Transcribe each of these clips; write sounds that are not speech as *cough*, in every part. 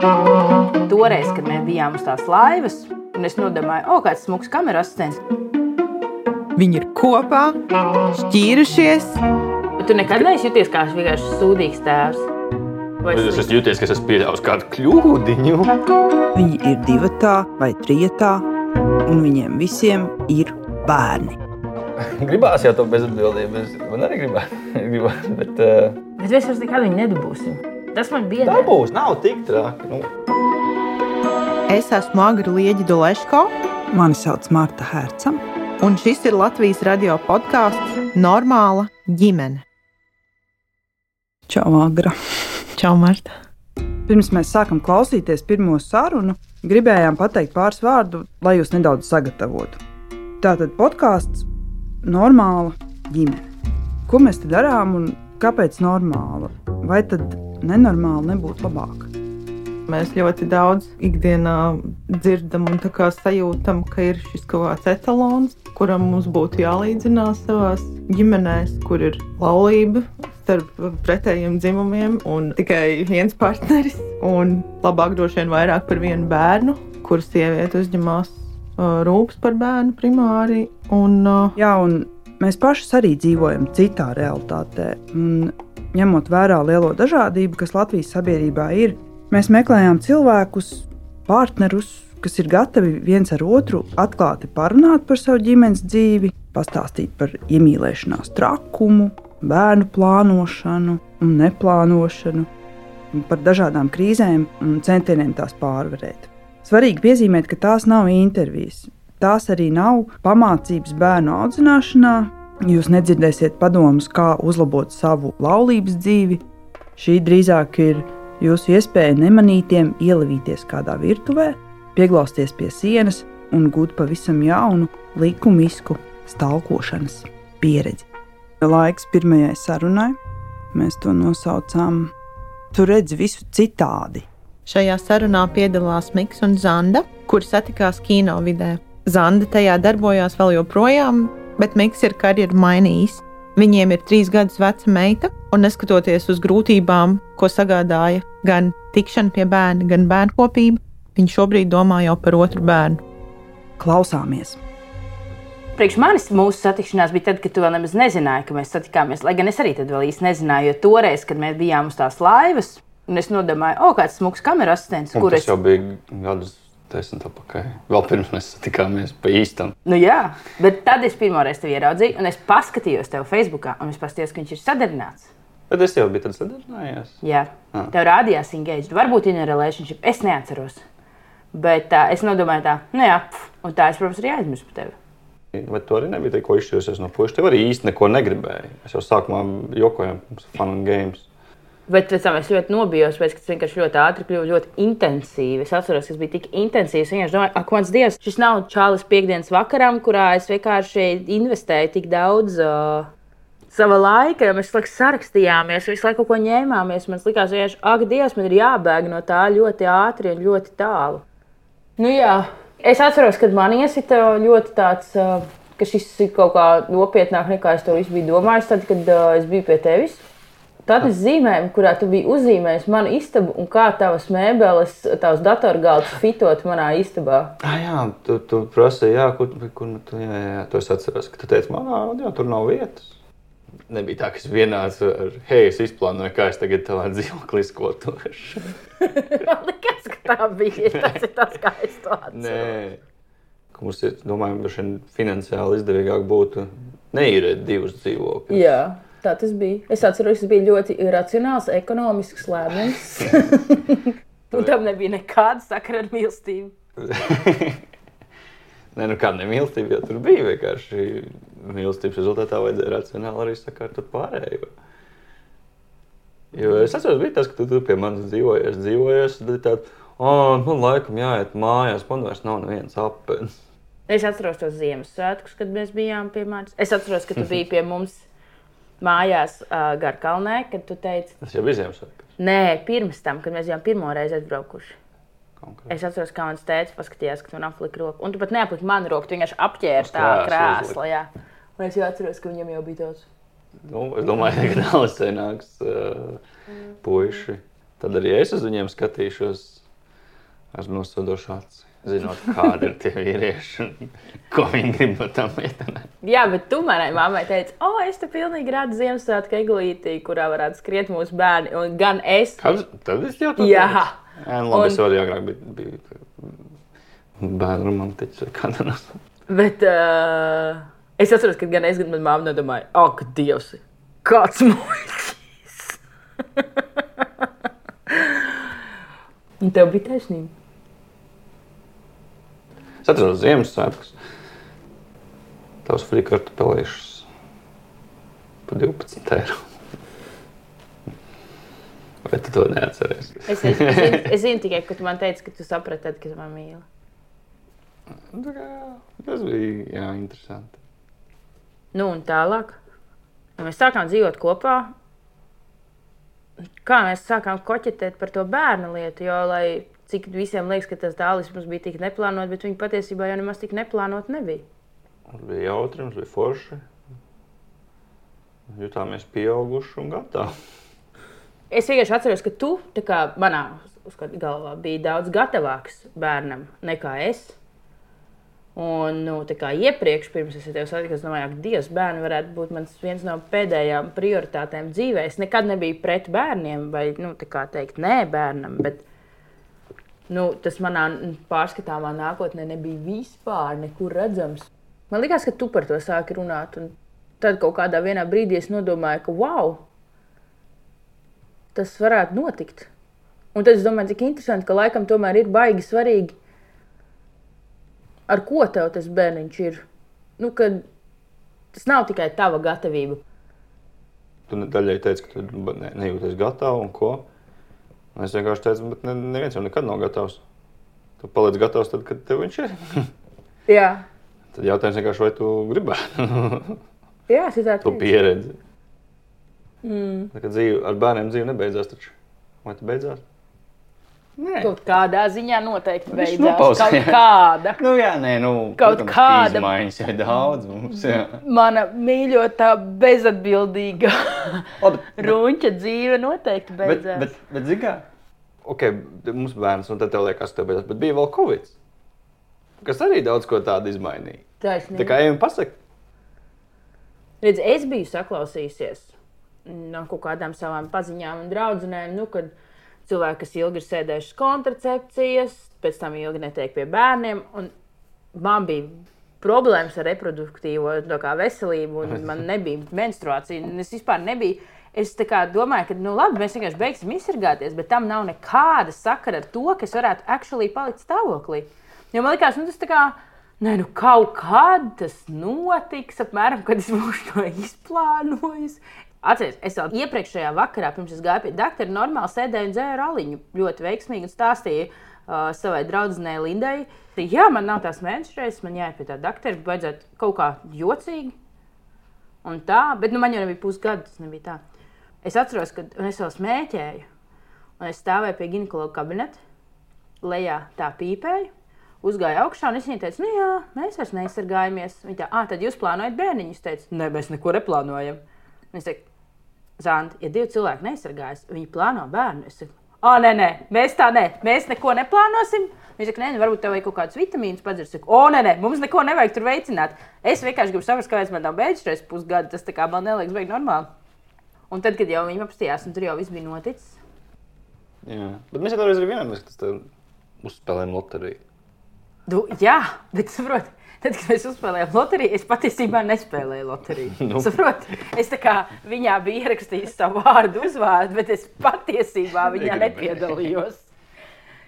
Toreiz, kad mēs bijām uz tās laivas, un es nodomāju, o, kāds smags kameras asistents. Viņi ir kopā, šķīrušies. Bet tu nekad neesi jūties kā vienkārši sūdīgs tēvs. Vai Es esmu jūties, ka es esmu pieļāvis kādu kļūdiņu. Viņi ir divatā vai trijotā, un viņiem visiem ir bērni. Gribās jau to bezatbildību. Man arī gribās. *laughs* gribās bet, uh, Bet mēs vairs nekad viņu nedabūsim. Tas man bija tā būs. Nav tik traki. Nu. Es esmu Agra Lieģa Doleško. Mani sauc Marta Herca. Un šis ir Latvijas radio podkāsts Normāla ģimene. Čau, Agra. Čau, Marta! Pirms mēs sākam klausīties pirmo sarunu, gribējām pateikt pāris vārdu, lai jūs nedaudz sagatavotu. Tātad podkāsts normāla ģimene. Ko mēs te darām un kāpēc normāla? Vai tad nenormāli nebūtu labāk? Mēs ļoti daudz ikdienā dzirdam un sajūtam, ka ir šis kaut kāds etalons, kuram mums būtu jālīdzinās savā ģimenē, kur ir laulība starp pretējiem dzimumiem un tikai viens partneris. Un labāk droši vien vairāk par vienu bērnu, kur sieviete uzņemās uh, rūpes par bērnu primāri. Un, uh, Jā, un mēs paši arī dzīvojam citā realitātē. Un, ņemot vērā lielo dažādību, kas Latvijas sabiedrībā ir, mēs meklējām cilvēkus, partnerus, kas ir gatavi viens ar otru atklāti parunāt par savu ģimenes dzīvi, pastāstīt par iemīlēšanās trakumu, bērnu plānošanu un neplānošanu, par dažādām krīzēm un centieniem tās pārvarēt. Svarīgi piezīmēt, ka tās nav intervijas. Tās arī nav pamācības bērnu audzināšanā. Jūs nedzirdēsiet padomus, kā uzlabot savu laulības dzīvi. Šī drīzāk ir jūsu iespēja nemanītiem ielavīties kādā virtuvē, pieglausties pie sienas un gūt pavisam jaunu, likumisku stalkošanas pieredzi. Laiks pirmajai sarunai. Mēs to nosaucām. Tu redzi visu citādi. Šajā sarunā piedalās Mikls un Zanda, kuri satikās kino vidē. Zanda tajā darbojās vēl joprojām, bet Mikls ir karjeru mainījis. Viņiem ir trīs gadus veca meita, un neskatoties uz grūtībām, ko sagādāja gan tikšana pie bērna, gan bērnkopība, viņš šobrīd domā jau par otru bērnu. Klausāmies! Priekš manis mūsu satikšanās bija tad, kad tu vēl nemaz nezināji, ka mēs satikāmies. Lai gan es arī tad vēl īsti nezināju, jo toreiz, kad mēs bijām uz tās laivas, un es nodomāju, o, kāds smags kameras asistents, Un kur tas jau bija gadus desmit atpakaļ. Vēl pirms mēs satikāmies pa īstam. Nu, jā, bet tad es pirmo reizi tevi ieraudzīju, un es paskatījos tev Facebookā, un es paskatījos, ka viņš ir sadarināts. Bet es jau biju tāds sadarbinājies. Jā, Ah. tev rādījās engaged. Varbūt in a relationship, es neatceros. Bet tā, es nodomāju, tā, nu jā, pf, un tā es, protams, arī aizmirsu par tevi. Bet tu arī nebija tikko izšķīrusies no puikas. Tev arī īsti neko negribēji. Es jau sākumā jokoju, mums ir fun and games. Bet pēc tam es ļoti nobijos, pēc, ka tas vienkārši ļoti ātri kļuva ļoti intensīvi. Es atceros, ka tas bija tik intensīvs. Es vienkārši domāju, ak, mans dievs, šis nav čālis piekdienas vakaram, kurā es vienkārši investēju tik daudz. Uh, Sava laika, jo mēs laiku sarakstījāmies, visu laiku kaut ko ņēmāmies. Man likās, ka, ak, Dievs, man ir jābēg no tā ļoti ātri un ļoti tālu. Nu, jā. Es atceros, kad man iesita ļoti tāds, uh, ka šis ir kaut kā nopietnāk nekā es to visu biju domājis, tad, kad uh, es biju pie tevis. Tad es zīmēju, kurā tu biji uzzīmējis manu istabu un kā tavas mēbeles, tavs datorgalds fitot manā istabā. Ah, jā, tu, tu prasīji, jā, kur, kur nu tu, jā, jā, jā, to es atceros, ka tu teici, man, ā, jā, tur nav vietas. Nebija tā, ka es vienāds ar, hei, es izplānoju, kā es tagad tavā dzīvoklī skolotošu. Man *laughs* liekas, ka tā bija. *laughs* Tas ir tas, kā es to atceros. Ka mums ir, domāju, ka finansiāli izdevīgāk būtu neīrēt divus dzīvokļus. Tā tas bija. Es atceros, tas bija ļoti racionāls, ekonomisks lēmums. *laughs* Un tam nebija nekāda sakara ar mīlestību. *laughs* Nē, nu kāda nemīlestība, jo tur bija vienkārši mīlestības rezultātā vajadzēja racionāli arī sakārtot pārējo. Jo es atceros, bija tas, ka tu, tu pie manis dzīvojies, dzīvojies, tāds, oh, man laikam jāiet mājās, man vairs nav nevienas apelsnes. Es atceros tos Ziemassvētkus, kad mēs bijām pie manis. Es atceros, ka tu biji pie mums *laughs* mājās uh, Garkalnē, kad tu teici, Tas jau bija Ziemassvētkus. nē, pirms tam, kad mēs bijām pirmo reizi aizbraukuši. konkrēti. Es atceros, kā mans tēvs paskatījās, ka tu apliki roku. Un tu pat neapliki manu roku, tu vienkārši apģērbi Uz tā jā. Un es jau atceros, ka viņam jau bija tāds. Nu, es domāju, ka tālāk nāks uh, puiši. Tad arī es uz viņiem skatīšos. ar nosodošu aci. Zinot, kādi ir tie vīrieši un ko viņi grib no tām meitenēm. Jā, bet tu manai mammai teici, o, es te pilnīgi redzu Ziemassvētku eglītī, kurā varētu skriet mūsu bērni. Un gan es. Kāds, tad es jau tādu Jā. Jā, nu, labi, Un- es arī agrāk biju, biju bērnu romantiķis vai kādā no Bet uh, es atceros, ka gan es, gan manā māte nedomāja, ak, Dievs, kāds muļķis. *laughs* Un tev bija taisnība. Atceros Ziemassvētkus. Tavs frikārtu pelēšus par 12 eiro. Vai tu to neatceries? Es, es, es, zinu, *laughs* es zinu tikai, ka tu man teici, ka tu saprati, tad, kad man mīli. Tā kā, Tas bija jā, interesanti. Nu, un tālāk. Ja mēs sākām dzīvot kopā. Kā mēs sākām koķetēt par to bērnu lietu, jo, lai cik visiem liekas, ka tas dāvis mums bija tik neplānots, bet viņi patiesībā jau nemaz tik neplānot nebija. Bija jautri, mums bija forši. Jutāmies pieauguši un gatavi. Es vienkārši atceros, ka tu kā, manā uzskatu, galvā biji daudz gatavāks bērnam nekā es. Un, nu, kā iepriekš, pirms es tevi satiku, es domāju, ka Dievs, bērni varētu būt mans viens no pēdējām prioritātēm dzīvē. Es nekad nebiju pret bērniem, vai, nu, tā kā teikt, nē, bērnam. Bet, nu, tas manā pārskatāmā nākotnē nebija vispār nekur redzams. Man liekas, ka tu par to sāki runāt. Un tad kaut kādā brīdī es nodomāju, ka wow! tas varētu notikt. Un tad es domāju, cik interesanti, ka laikam tomēr ir baigi svarīgi, ar ko tev tas bērniņš ir. Nu, tas nav tikai tava gatavība. Tu daļai teici, ka tu ne, nejūties gatavs un ko. Un es vienkārši teicu, bet ne, neviens jau nekad nav gatavs. Tu paliec gatavs tad, kad tev viņš ir. *laughs* Jā, Tad jautājums vienkārši, vai tu gribētu *laughs* Jā es tā to teicu. pieredzi. Mm. Tā kā dzīve ar bērniem dzīve nebeidzās. Taču. Vai tu beidzās? Nē, Kaut kādā ziņā noteikti beidzās. nopauzējās. Kaut kāda. nu, jā, nē, nu, Kaut protams, kāda- izmaiņas ir daudz mums. Jā. Mana mīļotā, bezatbildīga *laughs* runča dzīve noteikti bet, beidzās. bet, bet zini, kā? Ok, mums bērns, un tad tev liekas, ka tev beidzās. Bet bija vēl Covid, kas arī daudz ko tādu izmainīja. Taisnība. Tā kā ejam pasakot. Redz, es biju saklausījusies no kaut kādām savām paziņām un draudzenēm, nu, kad cilvēki, kas ilgi ir sēdējuši kontracepcijas, pēc tam ilgi netiek pie bērniem. un Man bija problēmas ar reproduktīvo veselību, un man *laughs* nebija menstruācija. Es vispār nebiju. Es domāju, ka nu, labi, mēs vienkārši beigsim izsargāties, bet tam nav nekāda sakara ar to, ka es varētu actually palikt stāvoklī. Jo man liekas, nu, tas tā kā. Nē, nu kaut kad tas notiks, apmēram, kad es *laughs* būšu to izplānojis. Atcerieties, es jau iepriekšējā vakarā, pirms es gāju pie doktora, normāli sēdēju un dzēru aliņu. Ļoti veiksmīgi un stāstīju uh, savai draudzenei Lindai. Jā, man nav tās menstruācijas, man jāiet pie tā doktora, vajadzētu kaut kā jocīgi. Un tā, bet nu, man jau nebija pusgada, tas nebija tā. Es atceros, ka es vēl smēķēju, un es stāvēju pie ginekologa kabineta, lejā tā pīpēju. Uzgāja augšā, un es viņai teicu, nu jā, mēs vairs neaizsargājamies. Viņa tā, ah, tad jūs plānojat bērniņu? Es teicu, nē, mēs neko neplānojam. Un Es Zandi, ja divi cilvēki neaizsargājas, viņi plāno bērnu. Es saku, ah, nē, nē, mēs tā nē, mēs neko neplānosim. Viņa saka, nē, nu, varbūt tev vajag kaut kādus vitamīnus padzert. Saku, o, nē, nē, mums neko nevajag tur veicināt. Es vienkārši gribu saprast, kāpēc man nav beidzis pusgadu. Tas tā kā man neliekas, beigas normāli. Un tad, kad jau viņi apstājās, un tur jau viss bija noticis. Jā, bet mēs jau toreiz arī vienojāmies, ka tas uzspēlējam loteriju. Du, jā, bet saproti. Tad, kad mēs uzspēlējām loteriju, es patiesībā nespēlēju loteriju. Nu. Nu. Saprot, es tā kā viņā biju ierakstījis savu vārdu, uzvārdu, bet es patiesībā *laughs* viņā nepiedalījos.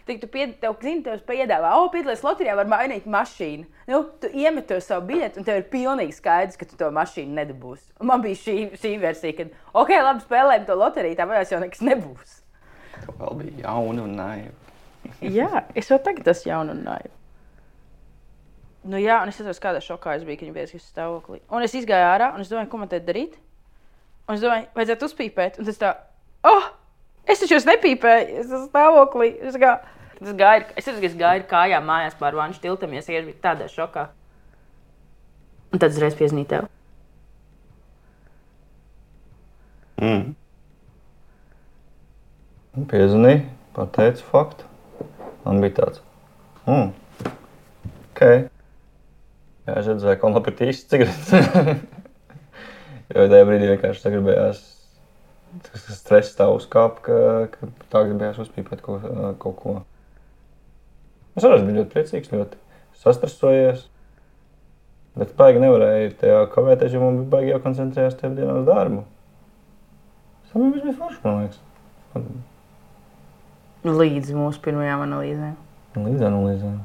Tik tu pied, tev, zini, tev piedāvā, o, piedalies loterijā, var mainīt mašīnu. Nu, tu iemet to savu biļeti, un tev ir pilnīgi skaidrs, ka tu to mašīnu nedabūsi. Un man bija šī, šī versija, ka, ok, labi, spēlējam to loteriju, tā vairs jau nekas nebūs. Tā vēl bija jauna un naiva. Jā, es jau tagad esmu jauna un naiva. Nu, jā, un es atceros, kādā šokā es biju, kad viņi bija uz stāvoklī. Un es izgāju ārā, un es domāju, ko man te darīt. Un es domāju, vajadzētu uzpīpēt. Un tas tā, oh, es taču es nepīpēju, es esmu stāvoklī. Es, kā, es, gāju, es atceros, ka es gāju ar kājām mājās pār vanšu tiltam, ja es biju tādā šokā. Un tad es reiz piezīmēju tev. Mm. Piezvanīja, pateica faktu. Man bija tāds, mm. ok. Jā, es redzēju, ka man patīk īsti cigaretes. *laughs* jo tajā brīdī vienkārši sagribējās tas stress tā uzkāpa, ka, ka tā gribējās uzpīpēt kaut, kaut ko. Es arī biju ļoti priecīgs, ļoti sastresojies. Bet baigi nevarēja tajā kavēties, jo man bija baigi jākoncentrējas tajā dienā uz darbu. Tas bija forši, man liekas. Līdz mūsu pirmajām analīzēm. Līdz analīzēm.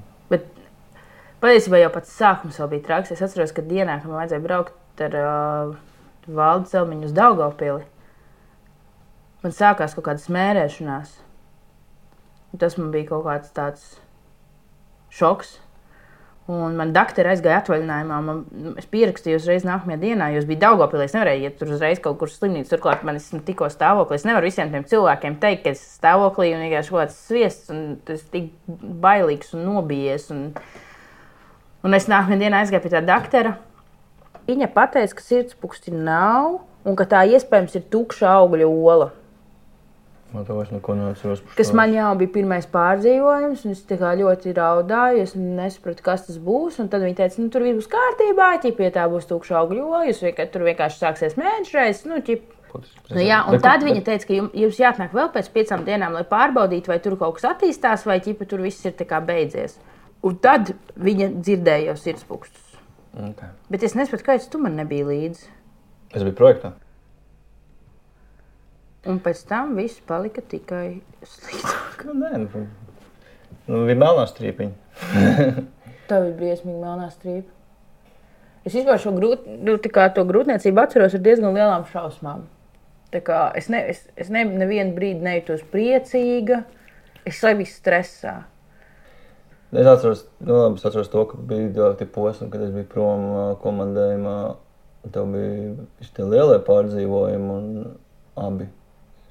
Patiesībā jau pats sākums bija traks. Es atceros, ka dienā, kad man vajadzēja braukt ar uh, valdes zelmiņu uz Daugavpili, man sākās kaut kāda smērēšanās. Tas man bija kaut kāds tāds šoks. Un man doktora aizgāja atvaļinājumā. Man, es pierakstīju uzreiz nākamajā dienā, jo es biju Daugopilī. Es nevarēju iet tur uzreiz kaut kur slimnīcā. Turklāt man esmu tikko stāvoklī. Es nevaru visiem tiem cilvēkiem teikt, ka es esmu stāvoklī un vienkārši kaut kāds sviests un tas tik bailīgs un nobijies. Un, un es nākamajā dienā aizgāju pie tā doktora. Viņa pateica, ka sirdspūksti nav un ka tā iespējams ir tukša augļa ola. Man to vairs neko neatceros. Kas man jau bija pirmais pārdzīvojums, un es tā ļoti raudāju. Es nesapratu, kas tas būs. un Tad viņi teica, nu, tur viss būs kārtībā, ja pie tā būs tukša augļoja. Jūs vienkārši tur vienkārši sāksies mēnešreiz. Nu, ķip, nu, jā, un Bet- tad viņa teica, ka jum- jums jāatnāk vēl pēc piecām dienām, lai pārbaudītu, vai tur kaut kas attīstās, vai ķipa, tur viss ir tā beidzies. Un tad viņa dzirdēja jau sirdspūkstus. Okay. Bet es nesapratu, kāpēc tu man nebija līdzi. Es biju projektā. Un pēc tam viss palika tikai sliktāk. Nu, nē, nu, nu, bija melnā strīpiņa. *laughs* Tā bija briesmīga melnā strīpa. Es vispār šo grūt, nu, grūtniecību atceros ar diezgan lielām šausmām. Es, ne, es, es ne, nevienu brīdi nejūtos priecīga, es sevi stresā. Es atceros, nu, labi, es atceros to, ka bija divi posmi, kad es biju prom komandējumā. Tev bija šie lielie pārdzīvojumi, un abi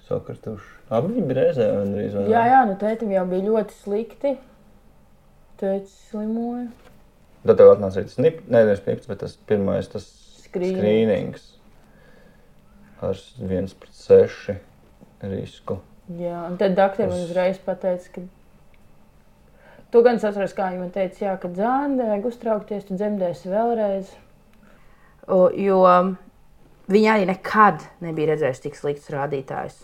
sakrituši. Abi viņi bija reizē, gandrīz. Jā, jā, nu tētim jau bija ļoti slikti. Tētis slimoja. Tad tev atnāca arī tas nip, ne, nevis nips, bet tas pirmais, tas Skrīnings. skrīnings ar 1 pret 6 risku. Jā, un tad doktori man uzreiz pateica, ka. To gan es atceros, kā viņi man teica, jā, ka dzēnē vajag uztraukties, tu dzemdēsi vēlreiz. O, jo viņi arī nekad nebija redzējuši tik sliktus rādītājus.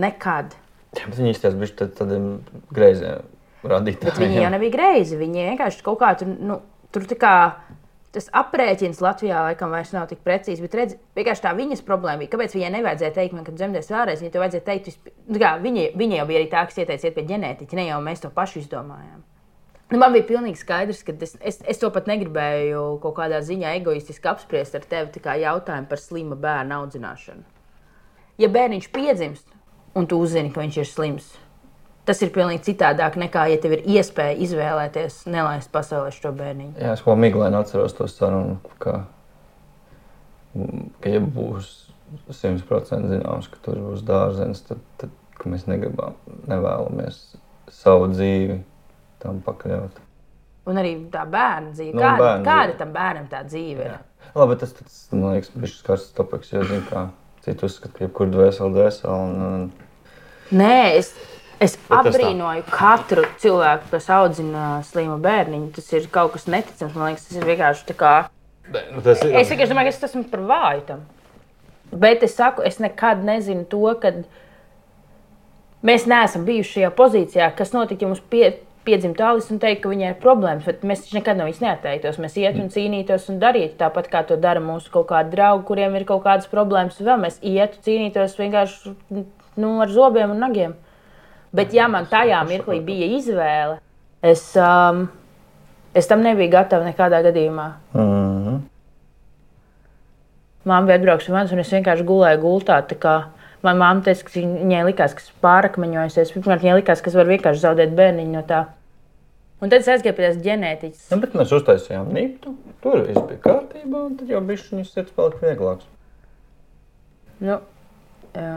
Nekad. Bet viņi izties bija tad, tādiem greiziem radītājiem. Bet viņi jau nebija greizi. Viņi vienkārši kaut kā tur, nu, tur tā kā. Tas aprēķins Latvijā laikam vairs nav tik precīzs, bet redz, vienkārši tā viņas problēma bija. Kāpēc viņai nevajadzēja teikt, man, ka dzemdēs vēlreiz? Viņai to vajadzēja teikt, visp... nu, kā, viņa, viņa jau bija arī tā, kas ieteica iet pie ģenētiķa, ne jau mēs to pašu izdomājām. Nu, man bija pilnīgi skaidrs, ka es, es, es to pat negribēju kaut kādā ziņā egoistiski apspriest ar tevi, kā jautājumu par slima bērnu audzināšanu. Ja bērniņš piedzimst un tu uzzini, ka viņš ir slims, tas ir pilnīgi citādāk nekā, ja tev ir iespēja izvēlēties nelaist pasaulē šo bērniņu. Jā, es kā miglaini atceros to sarunu, ka, ka ja būs 100% zināms, ka tur būs dārzenis, tad, tad mēs negribam, nevēlamies savu dzīvi tam pakļaut. Un arī tā bērna dzīve. Nu, kāda, bērna kāda dzīve. tam bērnam tā dzīve ir? Labi, tas, tas man liekas, bija šis karsts topiks, jo zinu, kā citi uzskata, ka jebkur dvēseli dvēseli. Un, un, Nē, es, es Bet apbrīnoju katru cilvēku, kas audzina slimu bērniņu. Tas ir kaut kas neticams. Man liekas, tas ir vienkārši tā kā. nu, tas ir Es vienkārši domāju, ka es esmu par vāju tam. Bet es saku, es nekad nezinu to, ka mēs neesam bijuši šajā pozīcijā, kas notika, mums pie, piedzimta tālis un teikt, ka viņai ir problēmas. Bet mēs taču nekad no viņas neatteiktos. Mēs ietu un cīnītos un darītu tāpat, kā to dara mūsu kaut kādi draugi, kuriem ir kaut kādas problēmas. Vēl mēs ietu cīnītos vienkārši nu, ar zobiem un nagiem. Bet, ja man tajā mirklī bija izvēle, es, um, es tam nebiju gatava nekādā gadījumā. Mhm. Māma bija atbraukusi manis, un es vienkārši gulēju gultā. Manā māte teica, ka viņai likās, ka es pārakmeņojos. Pirmkārt, viņai likās, ka es varu vienkārši zaudēt bērniņu no tā. Un tad es aizgāju pie tās ģenētiķis. Nu, bet mēs uztaisījām niptu, tur viss bija kārtībā, un tad jau bija šis sirds palika vieglāks. Nu, jā.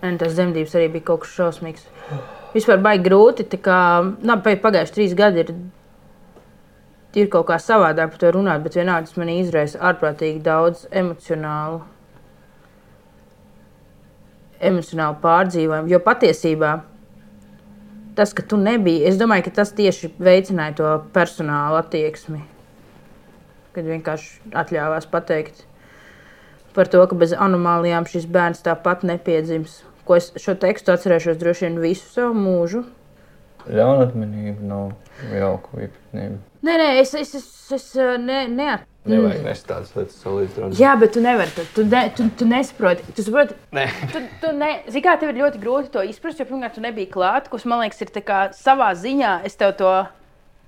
Un tas dzemdības arī bija kaut kas šausmīgs. Vispār baigi grūti. Kā, nā, pēc pagājušas trīs gadi ir, ir kaut kā savādāk par to runāt, bet vienādi tas man izraisa ārprātīgi daudz emocionālu, emocionālu pārdzīvojumu. Jo patiesībā tas, ka tu nebiji, es domāju, ka tas tieši veicināja to personāla attieksmi. Kad vienkārši atļāvās pateikt par to, ka bez anomālijām šis bērns tāpat nepiedzims. Ko es šo tekstu atcerēšos droši vien visu savu mūžu. Ļaunatminība nav jauka īpatnība. Nē, nē, es, es, es, es eh, ne, neat... Nevajag nest tādas lietas salīdzināt. Jā, bet tu nevari. Tu, tu, ne, tu, tu nesaproti. Tu saproti, Nē. tu, tu ne, zini, kā tev ir ļoti grūti to izprast, jo pirmkārt, tu nebija klāt, kas man liekas, ir savā ziņā. Es tev to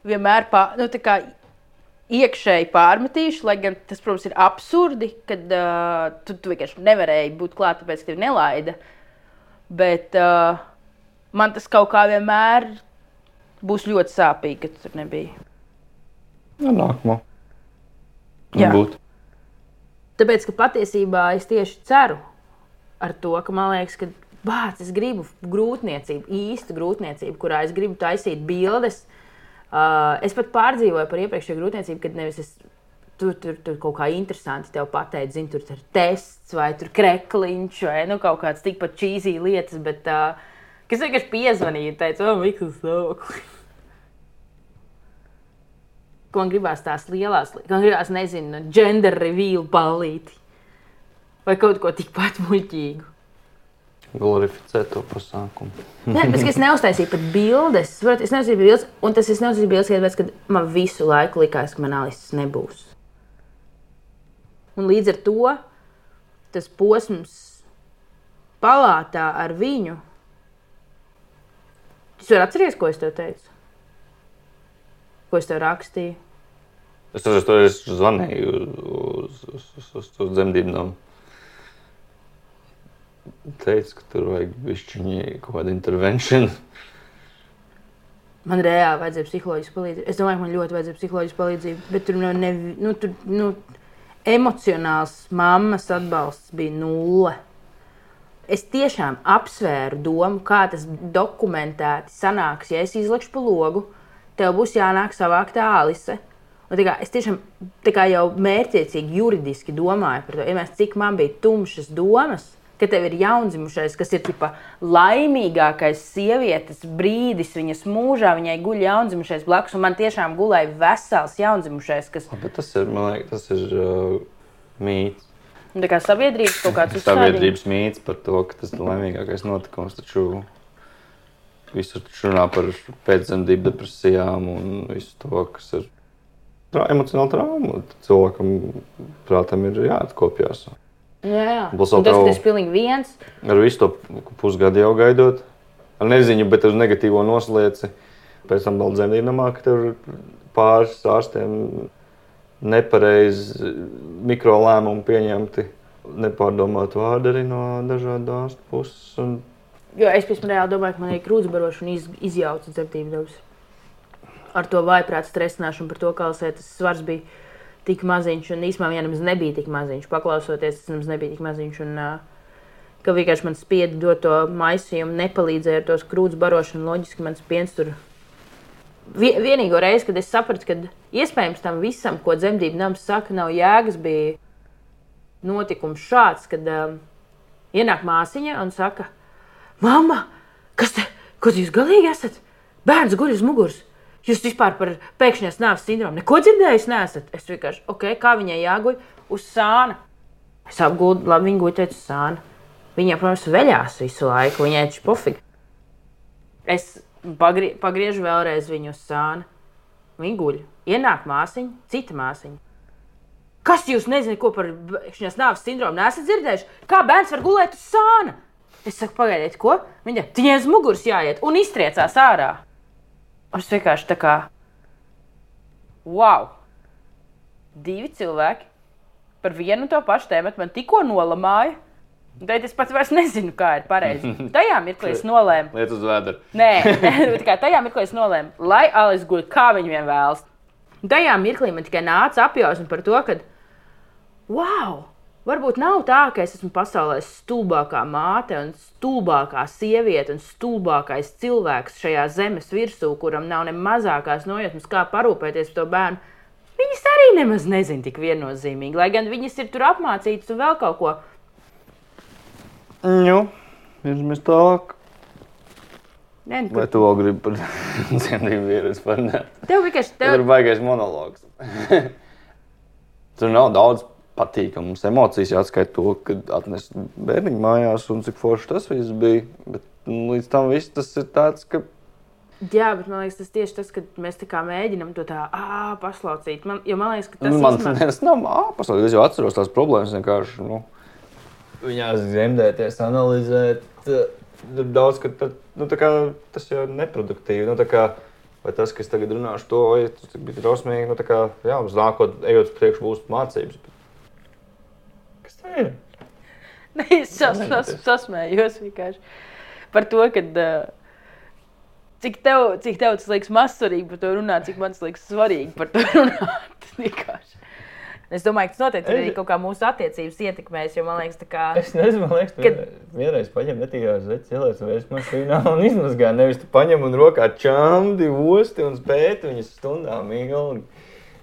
vienmēr pār, nu, kā iekšēji pārmetīšu, lai gan tas, protams, ir absurdi, kad uh, tu, tu vienkārši nevarēji būt klāt, tāpēc, ka tev nelaida. Bet uh, man tas kaut kā vienmēr būs ļoti sāpīgi, ka tu tur nebija. Jā, nākamā. Jā. Būt. Tāpēc, ka patiesībā es tieši ceru ar to, ka man liekas, ka bāc, es gribu grūtniecību, īstu grūtniecību, kurā es gribu taisīt bildes. Uh, es pat pārdzīvoju par iepriekšējo grūtniecību, kad nevis es tur, tur, tur kaut kā interesanti tev pateicu, zini, tur ir tests vai tur krekliņš vai nu, kaut kāds tikpat čīzī lietas, bet uh, kas vienkārši piezvanīja un teica, o, Mikls, stāvokli. Ko man gribās tās lielās man gribās, nezinu, gender reveal ballīti vai kaut ko tikpat muļķīgu. Glorificēt to pasākumu. Nē, bet es neuztaisīju pat bildes. Es neuztaisīju bildes, un tas es neuztaisīju bildes, tāpēc, ka man visu laiku likās, ka man Alises nebūs. Un līdz ar to tas posms palātā ar viņu. Jūs varat atcerēties, ko es tev teicu? Ko es tev rakstīju? Es tur to es zvanīju uz, uz, uz, uz, uz dzemdībām. Teicu, ka tur vajag bišķiņi kaut kādu intervenciju. Man reāli vajadzēja psiholoģisku palīdzību. Es domāju, ka man ļoti vajadzēja psiholoģisku palīdzību, bet tur no ne, nu, tur, nu, emocionāls mammas atbalsts bija nulle. Es tiešām apsvēru domu, kā tas dokumentēti sanāks, ja es izlikšu pa logu, tev būs jānāk savākt Alise. Un, kā, es tiešām kā jau mērķiecīgi, juridiski domāju par to, ja mēs, cik man bija tumšas domas, ka tev ir jaundzimušais, kas ir tipa, laimīgākais sievietes brīdis viņas mūžā. Viņai guļ jaundzimušais blakus, un man tiešām gulēja vesels jaundzimušais, kas Bet tas ir, man liekas, tas ir uh, mīts. tā kā sabiedrības kaut kāds uzstādījums. Sabiedrības mīts par to, ka tas ir laimīgākais notikums. Taču visur runā par pēcdzemdību depresijām un visu to, kas ir emocionāli trauma. Cilvēkam, prātam, ir jāatkopjas. Jā, jā. Būs vēl tas, ka tas pilnīgi viens. Ar visu to pusgadu jau gaidot, ar neziņu, bet uz negatīvo noslieci. Pēc tam vēl dzemdībnamā, ka tur pāris ārstiem nepareizi mikrolēmumi pieņemti, nepārdomāti vārdi arī no dažādu ārstu puses. Un Jo es pirms reāli domāju, ka man ir krūtsbarošana iz, izjauca dzemdību dabas. Ar to vājprātu stresināšanu par to, kā tas svars bija tik maziņš. Un īstenībā viņam nebija tik maziņš. Paklausoties, tas nebija tik maziņš. Un, uh, ka vienkārši man spieda dot to maisījumu, nepalīdzēja ar to krūts barošanu. Loģiski mans piens tur. Vie- Vienīgo reizi, kad es sapratu, ka iespējams tam visam, ko dzemdību nams saka, nav jēgas, bija notikums šāds, kad um, ienāk māsiņa un saka, Mama, kas te, kas jūs galīgi esat? Bērns guļ uz muguras. Jūs vispār par pēkšņās nāves sindromu neko dzirdējis nesat. Es vienkārši, ok, kā viņai jāguļ uz sāna. Es apgūdu, labi, viņa guļ uz sāna. Viņa, protams, veļās visu laiku, viņai taču pofīgi. Es pagrie, pagriežu vēlreiz viņu uz sāna. Viņa guļ. Ienāk māsiņa, cita māsiņa. Kas jūs nezināt, ko par šīs nāves sindromu nesat dzirdējuši? Kā bērns var gulēt uz sāna? Es saku, pagaidiet, ko? Viņa viņai uz muguras jāiet un iztriecās ārā. Es vienkārši tā kā, wow! Divi cilvēki par vienu un to pašu tēmu man tikko nolamāja. Tad es pats vairs nezinu, kā ir pareizi. *laughs* Tajā mirklī es nolēmu, Liet uz vēdra. Nē, *laughs* tikai tajā mirklī es nolēmu, lai Alis guļ, kā viņa vien vēlas. Tajā mirklī man tikai nāca apjausma par to, ka, wow, varbūt nav tā, ka es esmu pasaulē stulbākā māte un stulbākā sieviete un stulbākais cilvēks šajā zemes virsū, kuram nav ne mazākās nojausmas, kā parūpēties par to bērnu. Viņas arī nemaz nezina tik viennozīmīgi, lai gan viņas ir tur apmācītas un vēl kaut ko. Nu, virzamies tālāk. Nē, nu, Vai tu vēl gribi par dzemdību vīrusu parunāt? Tev vienkārši tev... ir baigais monologs. *laughs* Tur nav daudz patīkamas emocijas, jāatskaita to, kad atnes bērniņu mājās un cik forši tas viss bija. Bet nu, līdz tam viss tas ir tāds, ka Jā, bet man liekas, tas tieši tas, ka mēs tā kā mēģinām to tā ā, paslaucīt. Man, jo man liekas, ka tas nu, man īstenībā- tas nav āpasauli. Es jau atceros tās problēmas vienkārši. Nu, viņās zemdēties, analizēt. Tur daudz, ka tad, nu, tā kā, tas jau ir neproduktīvi. Nu, tā kā, vai tas, kas tagad runāšu to, vai tas bija drausmīgi, nu, tā kā, jā, uz nākotnē, ejot uz priekšu, būs mācības. Ir? Nē, es sas, sas, sasmējos vienkārši par to, ka. Uh, Cik tev, cik tev tas liekas mazsvarīgi par to runāt, cik man tas liekas svarīgi par to *laughs* runāt. Vienkārši. Es domāju, ka tas noteikti arī Es- kaut kā mūsu attiecības ietekmēs, jo man liekas, tā kā. Es nezinu, man liekas, ka Kad- vienreiz paņem netīrās zeķes, ieliec vēs mašīnā un izmazgā. Nevis tu paņem un rokā čamdi, osti un spēti viņas stundām ilgi.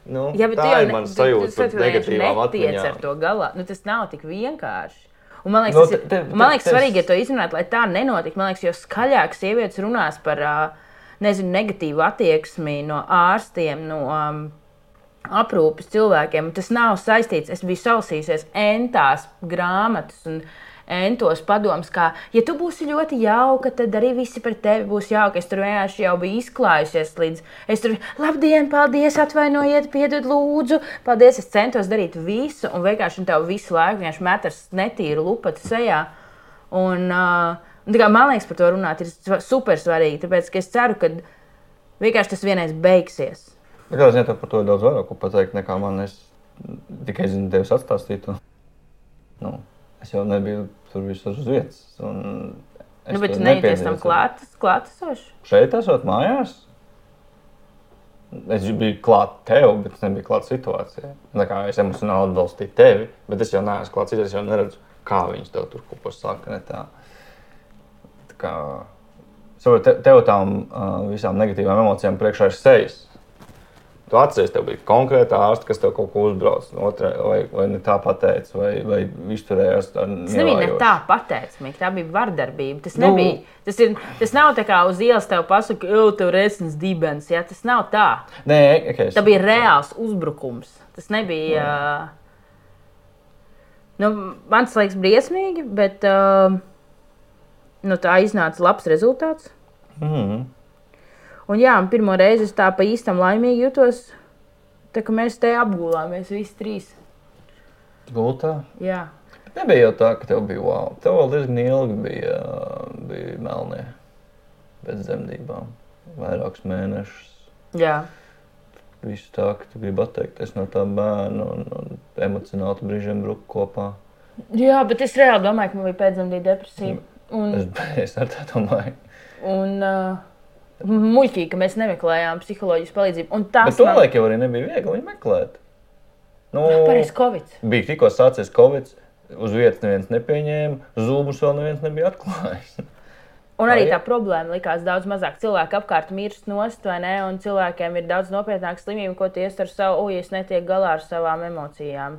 Nu, Jā, bet tā jau ir mana sajūta par negatīvām netiec ar atmiņām. to galā. Nu, tas nav tik vienkārši. Un man liekas, Nu, tas ir, te- te- man liekas te- svarīgi ir to izrunāt, lai tā nenotiktu. Man liekas, jo skaļāk sievietes runās par nezinu, negatīvu attieksmi no ārstiem, no um, aprūpes cilvēkiem, tas nav saistīts. Es biju sausījusies entās grāmatas un entos padomus, kā, ja tu būsi ļoti jauka, tad arī visi par tevi būs jauki. Es tur vienkārši jau biju izklājusies līdz. Es tur, labdien, paldies, atvainojiet, piedod, lūdzu. Paldies, es centos darīt visu, un vienkārši tev visu laiku vienkārši met ar netīru lupatu sejā. Un, uh, un kā man liekas, par to runāt ir super svarīgi, tāpēc es ceru, ka vienkārši tas vienreiz beigsies. Ziņā tev par to ir daudz vairāk pateikt nekā man. Es tikai zinu, tevis atstāstīt. to. Nu, es jau nebiju tur visur uz vietas. Nu, bet tu neieties tam nepiedzīvoju. klāt, klātesoši. Šeit esot mājās. Es biju klāt tev, bet es nebiju klāt situācijai. Tā kā es emocionāli atbalstīju tevi, bet es jau neesmu klāts. Es jau neredzu, kā viņas tev tur kaut ko saka. tā. Tā kā te, tev tām uh, visām negatīvām emocijām priekšā ir sejas. Tu atceries, tev bija konkrēta ārsta, kas tev kaut ko uzbrauc, otrē, vai, vai ne tā pateica, vai, vai izturējās tā. Tas nebija ne tā pateicīgi, tā bija vardarbība. Tas, Nu. nebija, tas, ir, tas nav tā kā uz ielas tev pasaka, ka tev ir resns dibens. Ja? Tas nav tā. Nē, okay, Tā bija reāls uzbrukums. Tas nebija. Uh, nu, man tas liekas briesmīgi, bet uh, nu, tā iznāca labs rezultāts. Mm. Un jā, un pirmo reizi es tā pa īstam laimīgi jutos. Tā kā mēs te apgulāmies visi trīs. Gultā. Jā. Nebija jau tā, ka tev bija wow. Tev vēl diezgan ilgi bija, bija melnie pēc dzemdībām. Vairākus mēnešus. Jā. Viss tā, ka tu gribi atteikties no tā bērna un, un emocionāli brīžiem bruku kopā. jā, bet es reāli domāju, ka man bija pēcdzemdību depresija. Un, Es, es ar tā domāju. un uh, muļķīgi, ka mēs nemeklējām psiholoģijas palīdzību. Un tas Bet to laik jau arī nebija viegli viņu meklēt. Nu, Pareizi, Covid. bija tikko sācies Covid. Uz vietas neviens nepieņēma, zūmus vēl neviens nebija atklājis. Un arī tā problēma likās daudz mazāk. Cilvēki apkārt mirst nost, vai ne? Un cilvēkiem ir daudz nopietnāka slimība, ko tie iestver savu, oi, es netieku galā ar savām emocijām.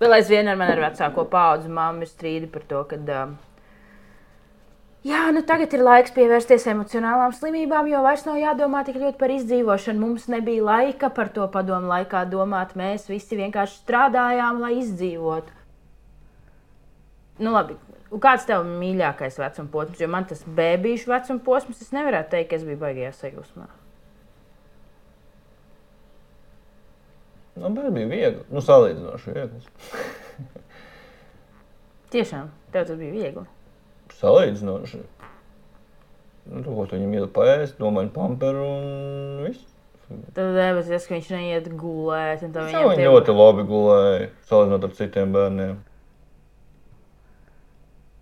Vēl aizvien ar mani ar vecāko paudzi ir strīdi par to, ka. Um, Jā, nu tagad ir laiks pievērsties emocionālām slimībām, jo vairs nav jādomā tik ļoti par izdzīvošanu. Mums nebija laika par to padomu laikā domāt. Mēs visi vienkārši strādājām, lai izdzīvotu. Nu, labi. Kāds tev mīļākais vecuma posms? Jo man tas bērnu vecuma posms, es nevaru teikt, ka es biju baigajā sajūsmā. Nu, bet bija viegli. Nu, salīdzinoši viegli. Tiešām, tev tas bija viegli. Salīdzinoši. Nu, to, ko tu viņam iedod paēst, domāju, pamperu un viss. Tad debesis, ka viņš neiet gulēt. Viņam viņi tie- ļoti labi gulēja, salīdzinot ar citiem bērniem.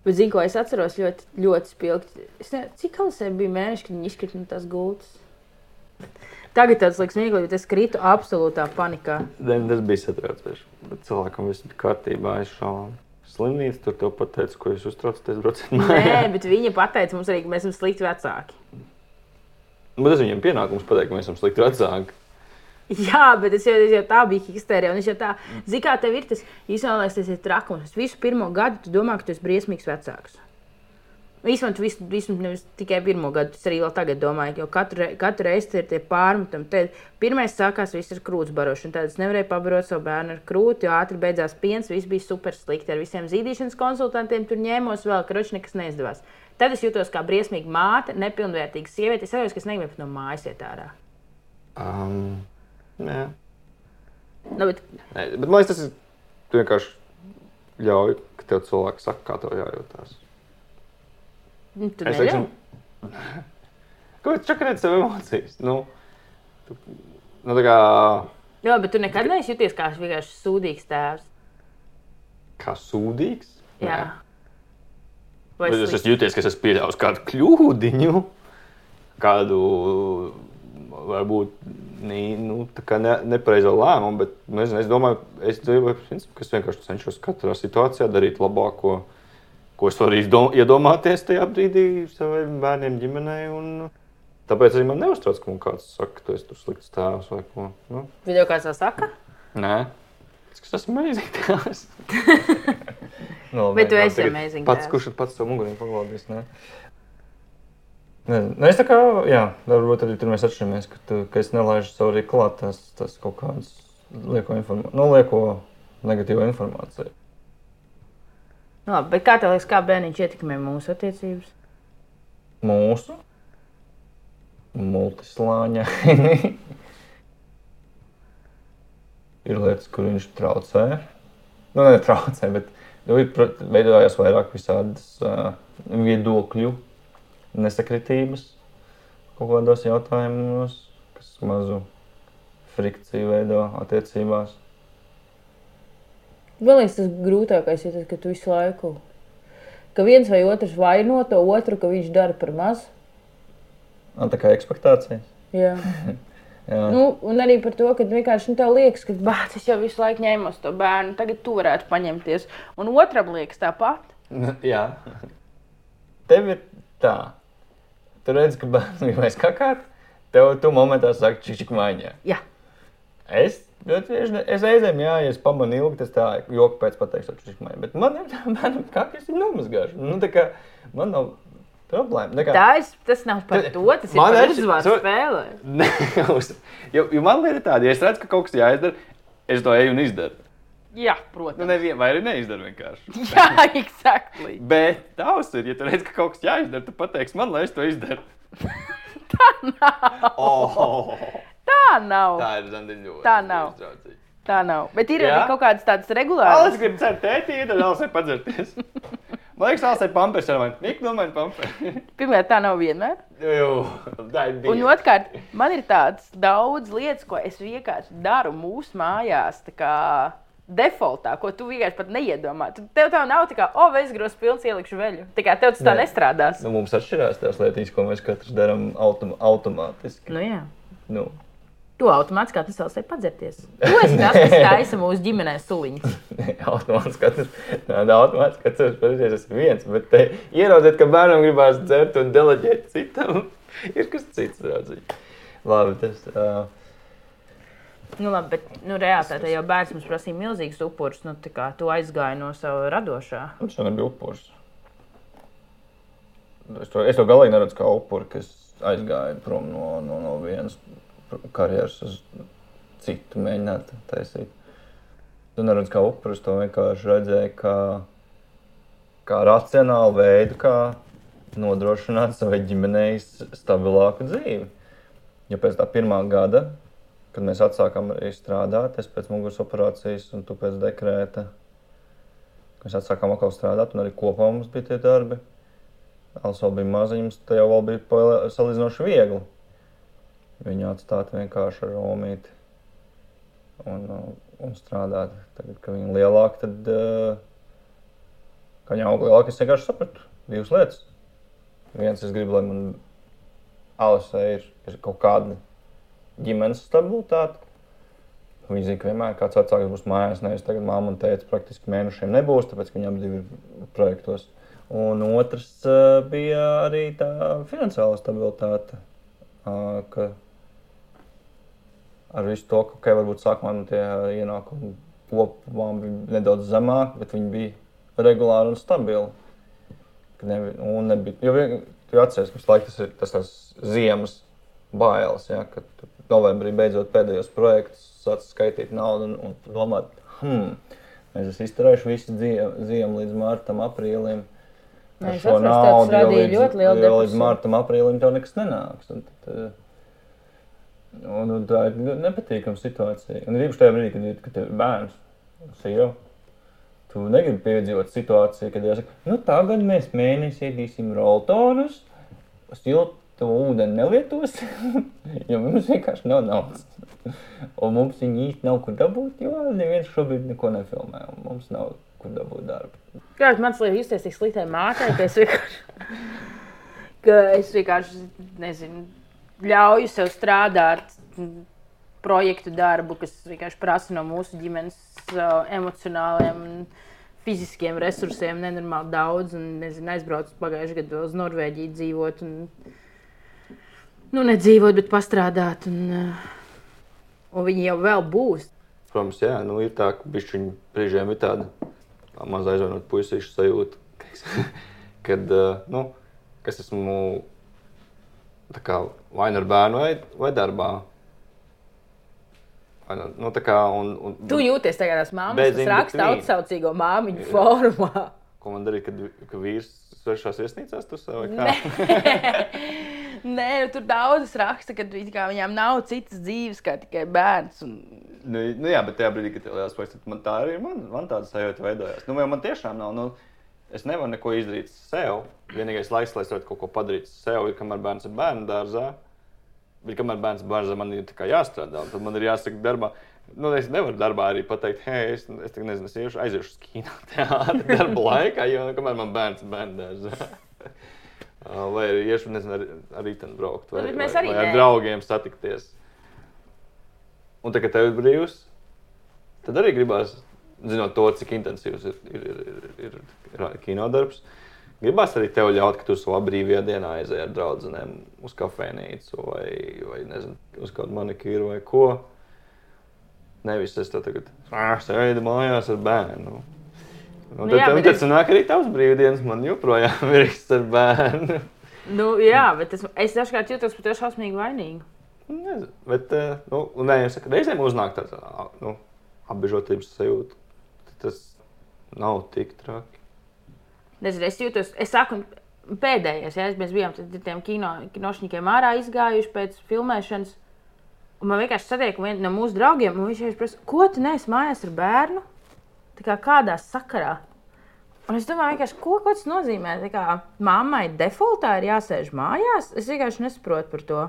Bet, zinu, ko es atceros ļoti, ļoti spilgti. Es nezinu, cik alasē bija mēneši, kad viņi izkrita no tās gultas. Tagad tas liekas smieklīgi, bet es kritu absolūtā panikā. Ne, Tas bija satraucoši. Bet cilvēkam viss bija kārtībā. Aizšāvām. Slimnīca tur tev pateica, ko jūs uztraucaties. Brauciet Nē, mājās. *laughs* bet viņa pateica mums arī, ka mēs esam slikti vecāki. Bet tas viņam pienākums pateikt, ka mēs esam slikti vecāki. Jā, bet es jau, es jau tā biju histērija. Es jau tā, zinu, kā tev ir tas īstenībā, tas ir trakums. Es visu pirmo gadu tu domā, ka tu esi briesmīgs vecāks. Vismaz, vismaz, vismaz nevis tikai pirmo gadu, tas arī vēl tagad domāju, jo katru, katru reizi ir tie pārmetumi. Tad pirmais sākās viss ar krūts barošanu. Tad es nevarēju pabarot savu bērnu ar krūti, jo ātri beidzās piens, viss bija super slikti. Ar visiem zīdīšanas konsultantiem tur ņēmos vēl, ka roči nekas neizdevās. Tad es jutos kā briesmīga māte, nepilnvērtīga sieviete. Es saprotu, ka es negribu no mājas iet ārā. Um, jā. Nu, bet, Nē, bet man liekas, tas ir vienkārši ļauj, ka tev cilvēks saka, kā tev jājūtās. Tu Es teiksim, *laughs* kāpēc čakarēt sev emocijas? Nu, tu, nu kā, Jā, bet tu nekad neesi jūties kā vienkārši sūdīgs tēvs. kā sūdīgs. Jā. Vai es esmu jūties, ka es esmu pieļāvis kādu kļūdiņu, kādu varbūt nu, ne, nepareizo lēmumu, bet nezinu, es domāju, es, ka es vienkārši cenšos katrā situācijā darīt labāko, ko es varu iedomāties tajā brīdī saviem bērniem, ģimenei. Un, tāpēc arī man neuztrauc, ka man kāds saka, ka tu esi tur slikts tēvs vai ko. Nu, Video kāds tā saka? nē, es tas esmu amazing tēvs. no, *laughs* Bet tu nē, esi tagad amazing Pats, kurš ir pats savu muguriem paglābis. Ne? Nezinu. Nu, es tā kā, jā, varbūt arī tur mēs atšķiramies, ka, tu, ka es nelaižu sev arī klāt tās, tās kaut kādas lieko, informā... nu, lieko negatīvo informāciju. Nu, labi, bet kā tev liekas, kā bērniņš ietekmē mūsu attiecības? Mūsu multislāņa *laughs* ir lietas, kur viņš traucē. Nu, netraucē, bet nu, ir pro- veidojās vairāk visādas uh, viedokļu nesakritības kaut kādos jautājumos, kas mazu frikciju veido attiecībās. Man liekas, tas grūtākais ir tas, ka tu visu laiku, ka viens vai otrs vaino to otru, ka viņš dara par maz. Un tā kā ekspektācijas. Jā. *laughs* Jā. Nu, un arī par to, ka vienkārši nu, tev liekas, ka bāc, es jau visu laiku ņēmu to bērnu, tagad tu varētu paņemties. Un otram liekas tāpat. Nu, *laughs* Jā. Tev ir tā. Tu redz, ka bērns *laughs* gribēs kakāt, tev tu momentā saki, čičik maiņā. Jā. Es, ļoti bieži es reizēm, jā, ja es pamanu ilgi, tas tā, joku pēc pateikšu, čičik maiņā. Bet man ir tā, bērnam kakas ir nomazgāšu. Nu, tā kā man nav problēma. Tā kā, Tā ir, tas nav par to, tas ir Man uzvaru so- spēlē. *laughs* Uz- jo, jo man ir tāda, ja es redzu, ka kaut kas jāizdara, es to eju un izdaru. Jā, Nu, protams. nevien, vai arī neizdaru vienkārši. *laughs* Jā, exactly. Bet tavs ir, ja tu redz, ka kaut kas jāizdara, tu pateiksi man, lai es to izdaru. *laughs* Tā nav. Oh, Tā nav. tā ir zandiņa. Tā nav. Tā nav. Bet ir Jā? arī kaut kādas tādas Alas regulāras. grib cert tētī, tad Alas ir padzerties. Man liekas, Alas ir pampers ar mani. Nik, nu man pampers. Pirmkārt, tā nav vienmēr. Jū, tā ir Un bija. otrkārt, man ir tādas daudz lietas, ko es vienkārši daru mūsu mājās. tā kā Defaultā, ko tu vienkārši pat neiedomā. Tev tā nav tā kā, o, oh, es grūstu pilns ielikšu veļu. Tā kā tev tas tā Nē. nestrādās. Nu, mums atšķirās tās lietas, ko mēs katrs darām autom automātiski. Nu, jā. Nu. Tu automātiski kā tas vēl sev padzerties. Tu esi tas, kas taisa mūsu ģimenē suliņus. *laughs* Automātiski tāda automātiski skatās, pareizi es viens, bet te ieraudzīt, ka bērnam gribās dzert un deleģēt citam, *laughs* ir kas cits, draudzīgi. Labi, tas, uh, Nu, labi, bet nu, realitātē jau bērns mums prasīja milzīgus upurus. Nu, tā kā tu aizgāji no sava radošā. viņš jau nebija upurs. Es to, es to galīgi neredzu kā upuri, kas aizgāja prom no, no, no vienas karjeras uz citu mēģināt taisīt. Tu neredzi kā upuri, es to vienkārši redzēju kā, kā racionālu veidu, kā nodrošināt savai ģimenei stabilāku dzīvi. Ja pēc tā pirmā gada, kad mēs atsākām arī strādāt, es pēc muguras operācijas un tu pēc dekrēta, mēs atsākām atkal strādāt, un arī kopā mums bija tie darbi. Vēl bija maziņš, tad jau bija salīdzinoši viegli. Viņu atstāt vienkārši ar omīti un, uh, un strādāt. Tagad, kad viņi ir lielāki, tad, uh, kad viņi aug lielāki, es vienkārši sapratu divas lietas. Viens, es gribu, lai man Alisē ir, ir kaut kāda ģimenes stabilitāte. Viņi zina, ka vienmēr kāds vecāks būs mājās, nevis tagad māma un tēta praktiski mēnešiem nebūs, tāpēc ka viņiem divi ir projektos. Un otrs uh, bija arī tā finansiālā stabilitāte. Uh, ar visu to, ka okay, varbūt sākumā man tie ienākumi kopumā bija nedaudz zemāki, bet viņi bija regulāri un stabili. nevi, un nebija, jo vien- tu atceries, ka laiku tas ir tas tās ziemas bailes, ja, kad novembrī beidzot pēdējos projektus sāc skaitīt naudu un, un domāt, hmm, mēs esam izturējuši visu ziemu, ziemu līdz martam, aprīlim. Nē, es šo tas naudu radīja ļoti lielu jau līdz martam, aprīlim tev nekas nenāks. Un, tad, eh, un, un tā ir nepatīkama situācija. Un īpaši tajā brīdī, kad, ir- kad tev ir bērns, sieva. Tu negribi piedzīvot situāciju, kad jāsaka, nu tagad mēs mēnesi ēdīsim roltonus, siltu ūdeni nelietosim, *laughs* jo mums vienkārši nav naudas. Un mums viņi īsti nav kur dabūt, jo neviens šobrīd neko nefilmē. Mums nav kur dabūt darbu. Jā, man liekas, justies tik sliktai mātei, ka es vienkārši, ka es vienkārši nezinu, ļauju sev strādāt projektu darbu, kas vienkārši prasa no mūsu ģimenes uh, emocionāliem un fiziskiem resursiem nenormāli daudz. Un, nezinu, aizbraucu pagājušajā gadā uz Norvēģiju dzīvot. Un, nu, nedzīvot, bet pastrādāt. Un, uh, un viņi jau vēl būs. Protams, jā, nu, ir tā, ka viņi brīžiem ir tāda maza aizvainota puisīša sajūta, *laughs* kad uh, nu, es esmu tā kā, vai nu ar bērnu, vai, vai darbā. Nu, nu, tā kā, un, un, Tu jūties kas in raksta between. atsaucīgo māmiņu formā. Ko man darīt, kad, kad vīrs svešās viesnīcās tur kā? *laughs* Nē, nu, tur daudzas raksta, ka viņām nav citas dzīves, kā tikai bērns. Un... Nu, nu, jā, bet tajā brīdī, kad tev liels projekts, tad man tā arī man, man tāda sajūta veidojās. Nu, vai man tiešām nav. Nu, es nevaru neko izdarīt sev. Vienīgais laiks, lai es varētu kaut ko padarīt sev, ir kamēr bērns ir bērnu dārzā. Bet kamēr bērns ir bērns, man ir jāstrādā. un Tad man ir jāsaka, darbā. Nu, es nevaru darbā arī pateikt, hei, es, es tagad nezinu, es iešu, aiziešu uz kino *laughs* teātri darba laikā, jo nu, kamēr man bērns ir bērnu dārzā. *laughs* Uh, Vai arī iešu, nezinu, ar, ar rītdienu braukt, vai, Nu, vai, vai ar draugiem satikties. Un tagad, kad tev ir brīvs, tad arī gribās, zinot to, cik intensīvs ir, ir, ir, ir, ir, kinodarbs. Gribās arī tev ļaut, ka tu savā brīvajā dienā aizēji ar draugiem uz kafejnīcu vai, vai nezinu, uz kādu manikīru vai ko. Nevis es te tagad "Ā, sēdu mājās ar bērnu. Un Nu tad, jā, jā, bet tad es- sanāk arī tavs brīvdienas, man joprojām *laughs* ir īsts ar bērnu. Nu, jā, bet es, es dažkārt jūtos par to šausmīgi vainīgu. Nezinu, bet, eh, nu, nē, es saku, reizēm uznāk tāds nu, apbežotības sajūta. Tas nav tik traki. Nezinu, es jūtos, es saku, pēdējais, ja mēs bijām tiem kino, kinošņikiem ārā izgājuši pēc filmēšanas. Un man vienkārši satiek viens no mūsu draugiem, un viņš vienkārši prasa, ko tu neesi mājās ar bērnu? Tā kā kādā sakarā. Un es domāju, ko, ko tas nozīmē. Tā kā mammai defaultā ir jāsēž mājās, es vienkārši nesaprotu par to.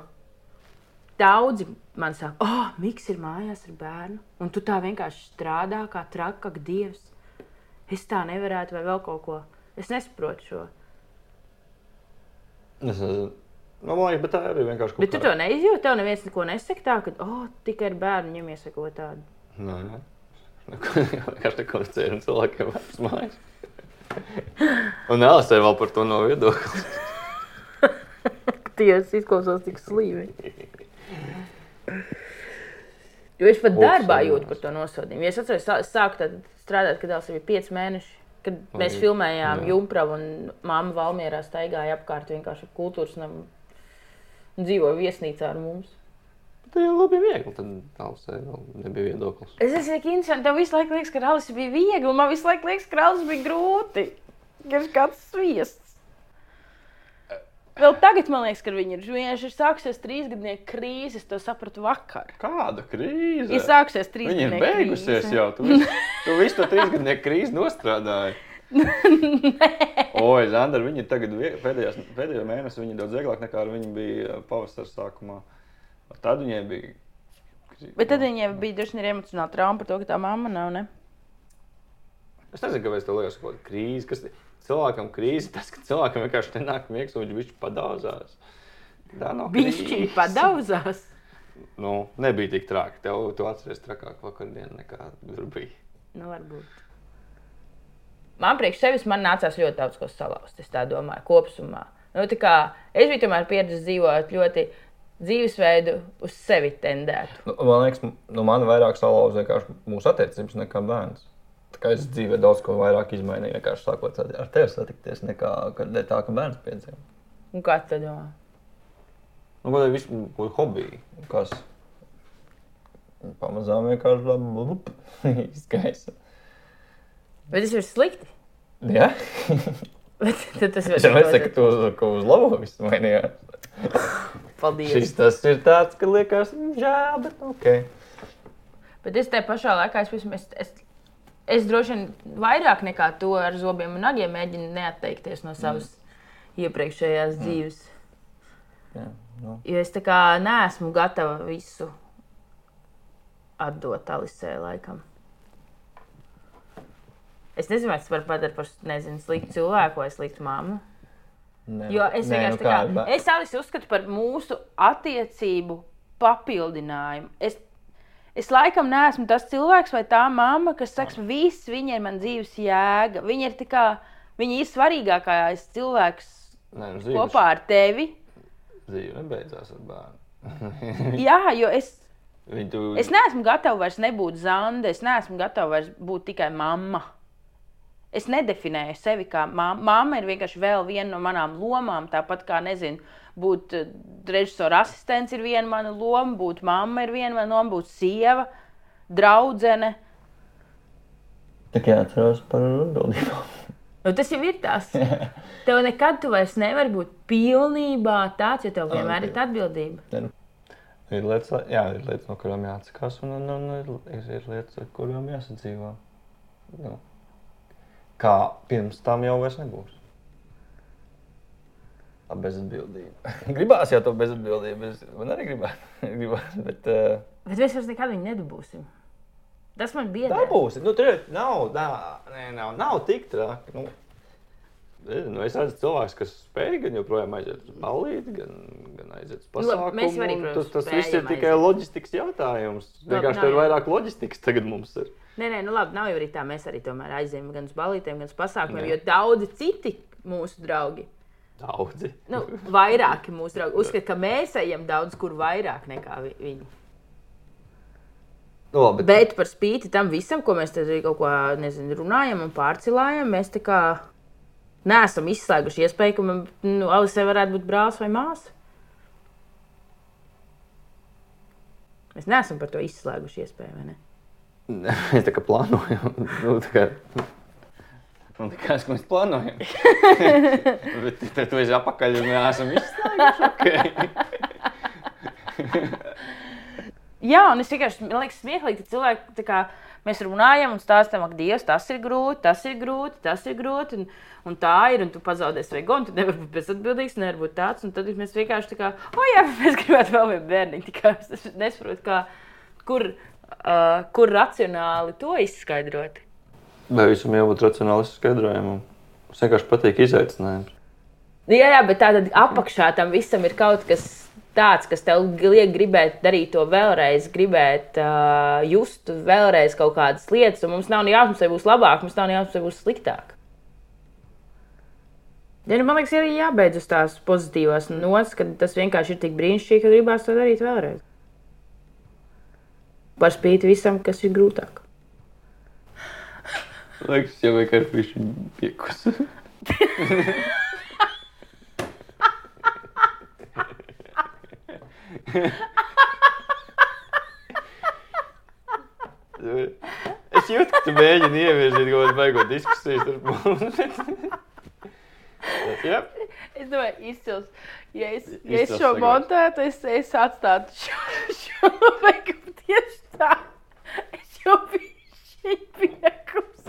Daudzi man saka, oh, Miks ir mājās ar bērnu, un tu tā vienkārši strādā kā traka, kā dievs. Es tā nevarētu, vai vēl kaut ko. Es nesaprotu šo. Es nezinu, nu, man liekas, bet tā arī vienkārši kaut Bet tu to neizjūti. Tev neviens neko nesaka tā, ka oh, tikai ar bērnu viņam iesako tādu. Nē, nē. *laughs* Neko- Vienkārši nekomunicēju ar cilvēkiem vairs mājās. Un Alisē vēl par to nav viedokļa. *laughs* Tiesa izklausās tik slīvi. *laughs* Jo es pat Ups, darbā jūtu par to nosodījumu. Ja es atceros, sā- sāku tad strādāt, kad Dēls bija 5 mēneši. Kad mēs Vai- filmējām jā. Junkravu un māma Valmjerā staigāja apkārt vienkārši ar kultūras namu un dzīvoja viesnīcā ar mums. Tā jau labi viegli, tad Alisē vēl nebija viedoklis. Es esmu tik interesanti. Tev visu laiku liekas, ka rallis bija viegli, un man visu laiku liekas, ka rallis bija grūti. Ka ir kāds sviests. Vēl tagad man liekas, ka viņi ir. Vienkārši ir sākusies trīsgadnieku krīze. To sapratu vakar. Kāda krīze? Ir sākusies Viņa ir trīsgadnieku beigusies krīze. jau. Tu visu, *laughs* tu visu to trīsgadnieku krīzi nostrādāji. *laughs* Oi, Zandra, viņi tagad pēdējās, pēdējo mēnesi viņi daudz vieglāk nekā ar viņu bija pavasara sākumā. Tad viņai bija. Bet tad viņiem bija droši vien emocionāla trauma par to, ka tā mamma nav. Ne? Es nezinu, kāpēc tā liekas kaut kāda krīze. Kas cilvēkam krīze, tas, ka cilvēkam vienkārši nenāk miegs un viņš padauzās. Tā nav viņa padauzās. Nu, nebija tik traki. Tev tu atceries trakāk vakardien nekā tur bija. Nu, varbūt. Man priekš sevis man nācās ļoti daudz ko salauzt. Es tā domāju, kopumā. Nu, tā kā es biju tomēr pieredzējis dzīvot ļoti dzīvesveidu uz sevi tendētu. Nu, man liekas, nu, man vairāk salauza vienkārši mūsu attiecības nekā bērns. Kā es dzīvē daudz ko vairāk izmainīju, vienkārši sākot ar tevi satikties, nekā kad dēļ tā, ka bērns piedzima. Un kā tu domā? Nu, ko tas ir hobija? Kas pamazām vienkārši *laughs* izgaisa. Bet tas ir slikti. Jā, *laughs* Bet tas es jau nesaku, ka tu uz, uz labo viss mainījās. *laughs* Paldies. Šis tas ir tāds, ka liekas, "Mm, žēl, bet ok. Bet es tajā pašā laikā, es, es, es, es droši vien vairāk nekā to ar zobiem un nagiem mēģinu neatteikties no savas mm. iepriekšējās mm. dzīves. Jā, nu. Jo es tā kā neesmu gatava visu atdot Alisē laikam. Es nezinu, vai tas var padarīt par nezinu, sliktu cilvēku vai sliktu mammu. Nē, Jo es vienkārši nu tā kā, kā, es Alisu uzskatu par mūsu attiecību papildinājumu. Es, es laikam neesmu tas cilvēks vai tā mamma, kas saka, viss viņa ir man dzīves jēga. Viņa ir, tā kā, viņa ir svarīgākais cilvēks Nē, nu, kopā ar tevi. dzīve nebeidzās ar bērnu. Jā, jo es, Viņu es neesmu gatava vairs nebūt zanda, es neesmu gatava vairs būt tikai mamma. Es nedefinēju sevi kā mamma. Māma ir vienkārši vēl viena no manām lomām. Tāpat kā, nezinu, būt eh, režisora asistents ir viena mana loma, būt mamma ir viena mana loma, būt sieva, draudzene. Tā kā jāatcerās par atbildībām. *laughs* Nu, tas jau ir tas. *laughs* Tev nekad tu vairs nevari būt pilnībā tāds, jo tev vienmēr ir atbildība. Ir lietas, jā, ir lietas, no kurām jāatsakās, un, un, un ir, ir, ir lietas, ar kurām jāsadzīvot. Nu, kā pirms tam jau vairs nebūs. Bezatbildība. *laughs* gribās jau to bezatbildību. Man arī gribās. *laughs* gribās bet, uh, Bet mēs vairs nekad viņu nedabūsim. Tas man bija. tā būs. Nu, tur ir- nav, nē, nav, nav tik traki. Nu, nu, es redzu cilvēkus, kas spēj gan joprojām aiziet uz ballīti, gan, gan aiziet uz Nu, labi, pasākumu. mēs jau arī, protams, tas, tas viss ir tikai aiziet. loģistikas jautājums. Labi, Vienkārši tur ir vairāk loģistikas tagad mums ir. Nē, nē, nu labi, nav jau arī tā. Mēs arī tomēr aizējām gan uz balītēm, gan uz pasākumiem, Jā. jo daudzi citi mūsu draugi, Daudzi. nu, vairāki mūsu draugi, uzskata, ka mēs ejam daudz kur vairāk nekā vi- viņi. Nu, labi, Bet par spīti tam visam, ko mēs te kaut ko nezinu, runājam un pārcilājam, mēs tā kā neesam izslēguši iespēju, ka man, nu, Alisē varētu būt brālis vai māsa. Mēs neesam par to izslēguši iespēju, vai ne? Mēs tā kā plānojam. *laughs* Nu, tā kā, nu, tā kā es, ka mēs plānojam. *laughs* Bet tad tu esi apakaļ un mēs esam izslēguši. *laughs* Jā, un es vienkārši man liekas, smieklīgi, ka cilvēki tā kā, mēs runājam un stāstām, ka Dievs, tas ir grūti, tas ir grūti, tas ir grūti. Un, un tā ir, un tu pazaudēsi sveiku, un tu nevari būt bezatbildīgs, nevar būt tāds. Un tad mēs vienkārši tā kā, oh, jā, *laughs* mēs gribētu vēl vienu bērnu. Tikai es nesaprotu, kā, kur, uh, kur racionāli to izskaidrot. Vai visam jābūt racionāli skaidrojumam? Mums vienkārši patīk izaicinājums. Jā, jā, bet tādā apakšā tam visam ir kaut kas tāds, kas tev liek gribēt darīt to vēlreiz, gribēt uh, just vēlreiz kaut kādas lietas. Un mums nav jāsmas, vai būs labāk, mums nav jāsmas, vai būs sliktāk. Ja, nu, man liekas, ir jābeidz uz tās pozitīvās nots, ka tas vienkārši ir tik brīnišķīgi, ka gribās to darīt vēlreiz. Par spīti visam, kas ir grūtāk. Liekas, jau vienkārši bija *laughs* *laughs* Es jūtu, ka tu mēģini ievirzīt kaut kādu beigu diskusiju starp mums. *laughs* Jā, Es domāju, izcils. Ja es, ja es šo segments. montētu, es, es atstātu šo, *laughs* šo nobeigumu tieši tā. Es jau biju šī piekums.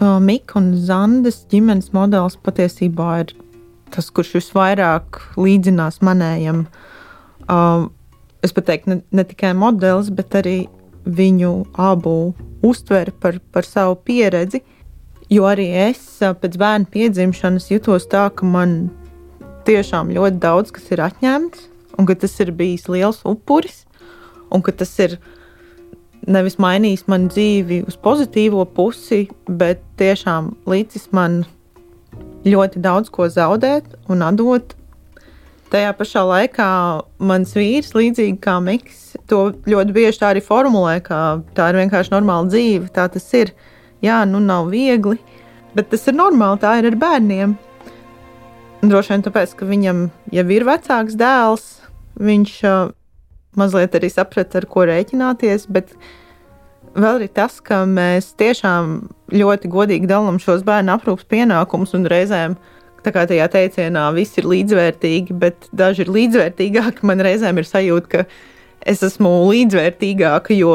Mika un Zandes ģimenes modelis patiesībā ir tas, kurš visvairāk līdzinās manējam. Uh, es pat teiktu, ne, ne tikai modelis, bet arī viņu abu uztveri par, par savu pieredzi. Jo arī es uh, pēc bērna piedzimšanas jutos tā, ka man tiešām ļoti daudz kas ir atņemts, un ka tas ir bijis liels upuris. un ka tas ir nevis mainījis manu dzīvi uz pozitīvo pusi, bet tiešām līdzis man ļoti daudz ko zaudēt un atdot. Tajā pašā laikā mans vīrs, līdzīgi kā Mikls, to ļoti bieži tā arī formulē, ka tā ir vienkārši normāla dzīve. Tā tas ir. Jā, nu nav viegli, bet tas ir normāli. Tā ir ar bērniem. Droši vien tāpēc, ka viņam jau ir vecāks dēls, viņš uh, mazliet arī saprata, ar ko rēķināties. Bet vēl ir tas, ka mēs tiešām ļoti godīgi dalām šos bērnu aprūpas pienākumus un reizēm. Tā kā tajā teicienā viss ir līdzvērtīgi, bet daži ir līdzvērtīgāki. Man reizēm ir sajūta, ka es esmu līdzvērtīgāka, jo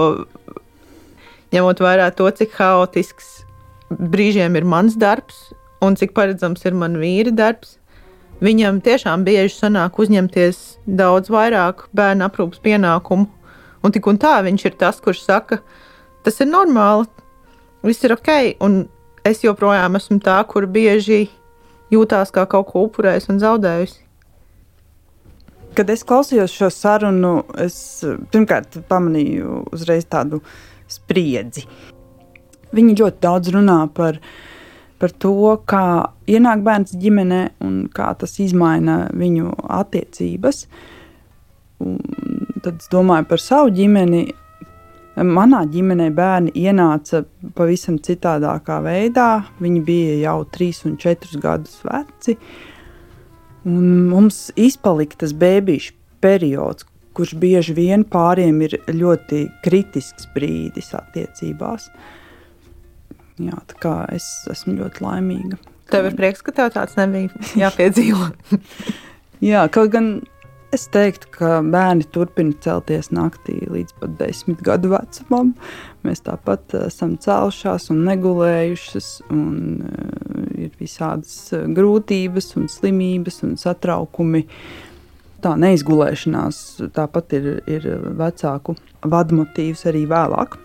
ņemot vērā to, cik haotisks brīžiem ir mans darbs un cik paredzams ir man vīri darbs, viņam tiešām bieži sanāk uzņemties daudz vairāk bērnu aprūpas pienākumu. Un tik un tā viņš ir tas, kurš saka, ka tas ir normāli, viss ir ok. Un es joprojām esmu tā, kur bieži jūtās kā kaut ko upurējis un zaudējis. Kad es klausījos šo sarunu, es pirmkārt pamanīju uzreiz tādu spriedzi. Viņi ļoti daudz runā par, par to, kā ienāk bērns ģimenē un kā tas maina viņu attiecības. Un tad es domāju par savu ģimeni. Manā ģimenē bērni ienāca pavisam citādākā veidā. Viņi bija jau 3 un 4 gadus veci. Un mums izpalika tas bērnišķis periods, kurš bieži vien pāriem ir ļoti kritisks brīdis attiecībās. Jā, tā kā es esmu ļoti laimīga. Tev ir prieks, ka tev tāds nebija jāpiedzīvo. *laughs* Jā, kaut gan Es teiktu, ka bērni turpina celties naktī līdz pat desmit gadu vecumam. Mēs tāpat esam cēlušās un negulējušas, un uh, ir visādas eh, grūtības, un slimības un satraukumi. Tā neizgulēšanās tāpat ir, ir vecāku vadmotīvs arī vēlāk.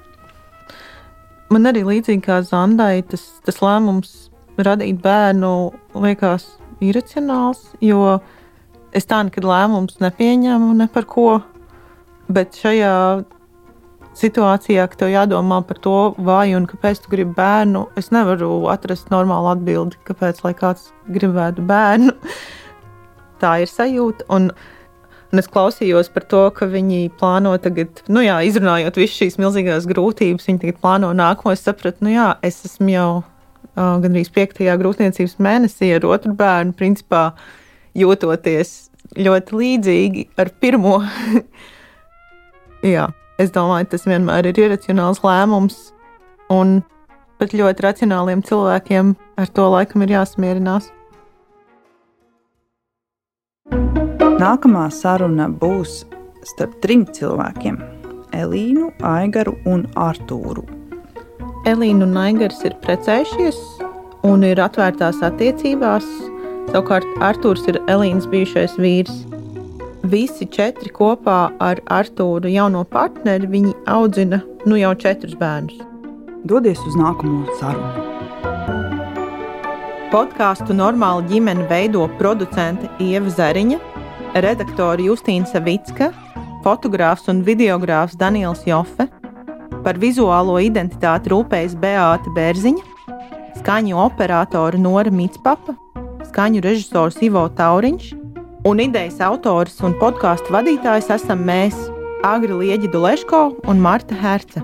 Man arī līdzīgi kā Zandai, tas, tas lēmums radīt bērnu liekas iracionāls, jo es tā nekad lēmumus nepieņemu ne par ko. Bet šajā situācijā, ka tev jādomā par to, vai un kāpēc tu gribi bērnu, es nevaru atrast normālu atbildi, kāpēc kāds gribētu bērnu. Tā ir sajūta. Un, un es klausījos par to, ka viņi plāno tagad, nu jā, izrunājot visas šīs milzīgās grūtības, viņi tagad plāno nākamo. Es sapratu, nu jā, es esmu jau uh, gandrīz piektajā grūtniecības mēnesī ar otru bērnu. Principā, jūtoties ļoti līdzīgi ar pirmo. *laughs* Jā, es domāju, tas vienmēr ir iracionāls lēmums, un pat ļoti racionāliem cilvēkiem ar to laikam ir jāsmierinās. Nākamā saruna būs starp trim cilvēkiem - Elīnu, Aigaru un Artūru. Elīna un Aigars ir precējušies un ir atvērtās attiecībās Savukārt Arthurs ir Elīnas bijušais vīrs. Visi četri kopā ar Arthuru jauno partneri viņi audzina nu jau četrus bērnus. Dodies uz nākamo sarunu. Podkāstu normāla ģimene veido producente Ieva Zariņa, redaktore Justīna Savicka, fotogrāfs un videogrāfs Daniels Jofe, par vizuālo identitāti rūpējas Beāta Bērziņa, skaņu operātora Nora Mitspapa skaņu režisors Ivo Tauriņš, un idejas autors un podkāstu vadītājs esam mēs, Agri Lieģi Duleško un Marta Herce.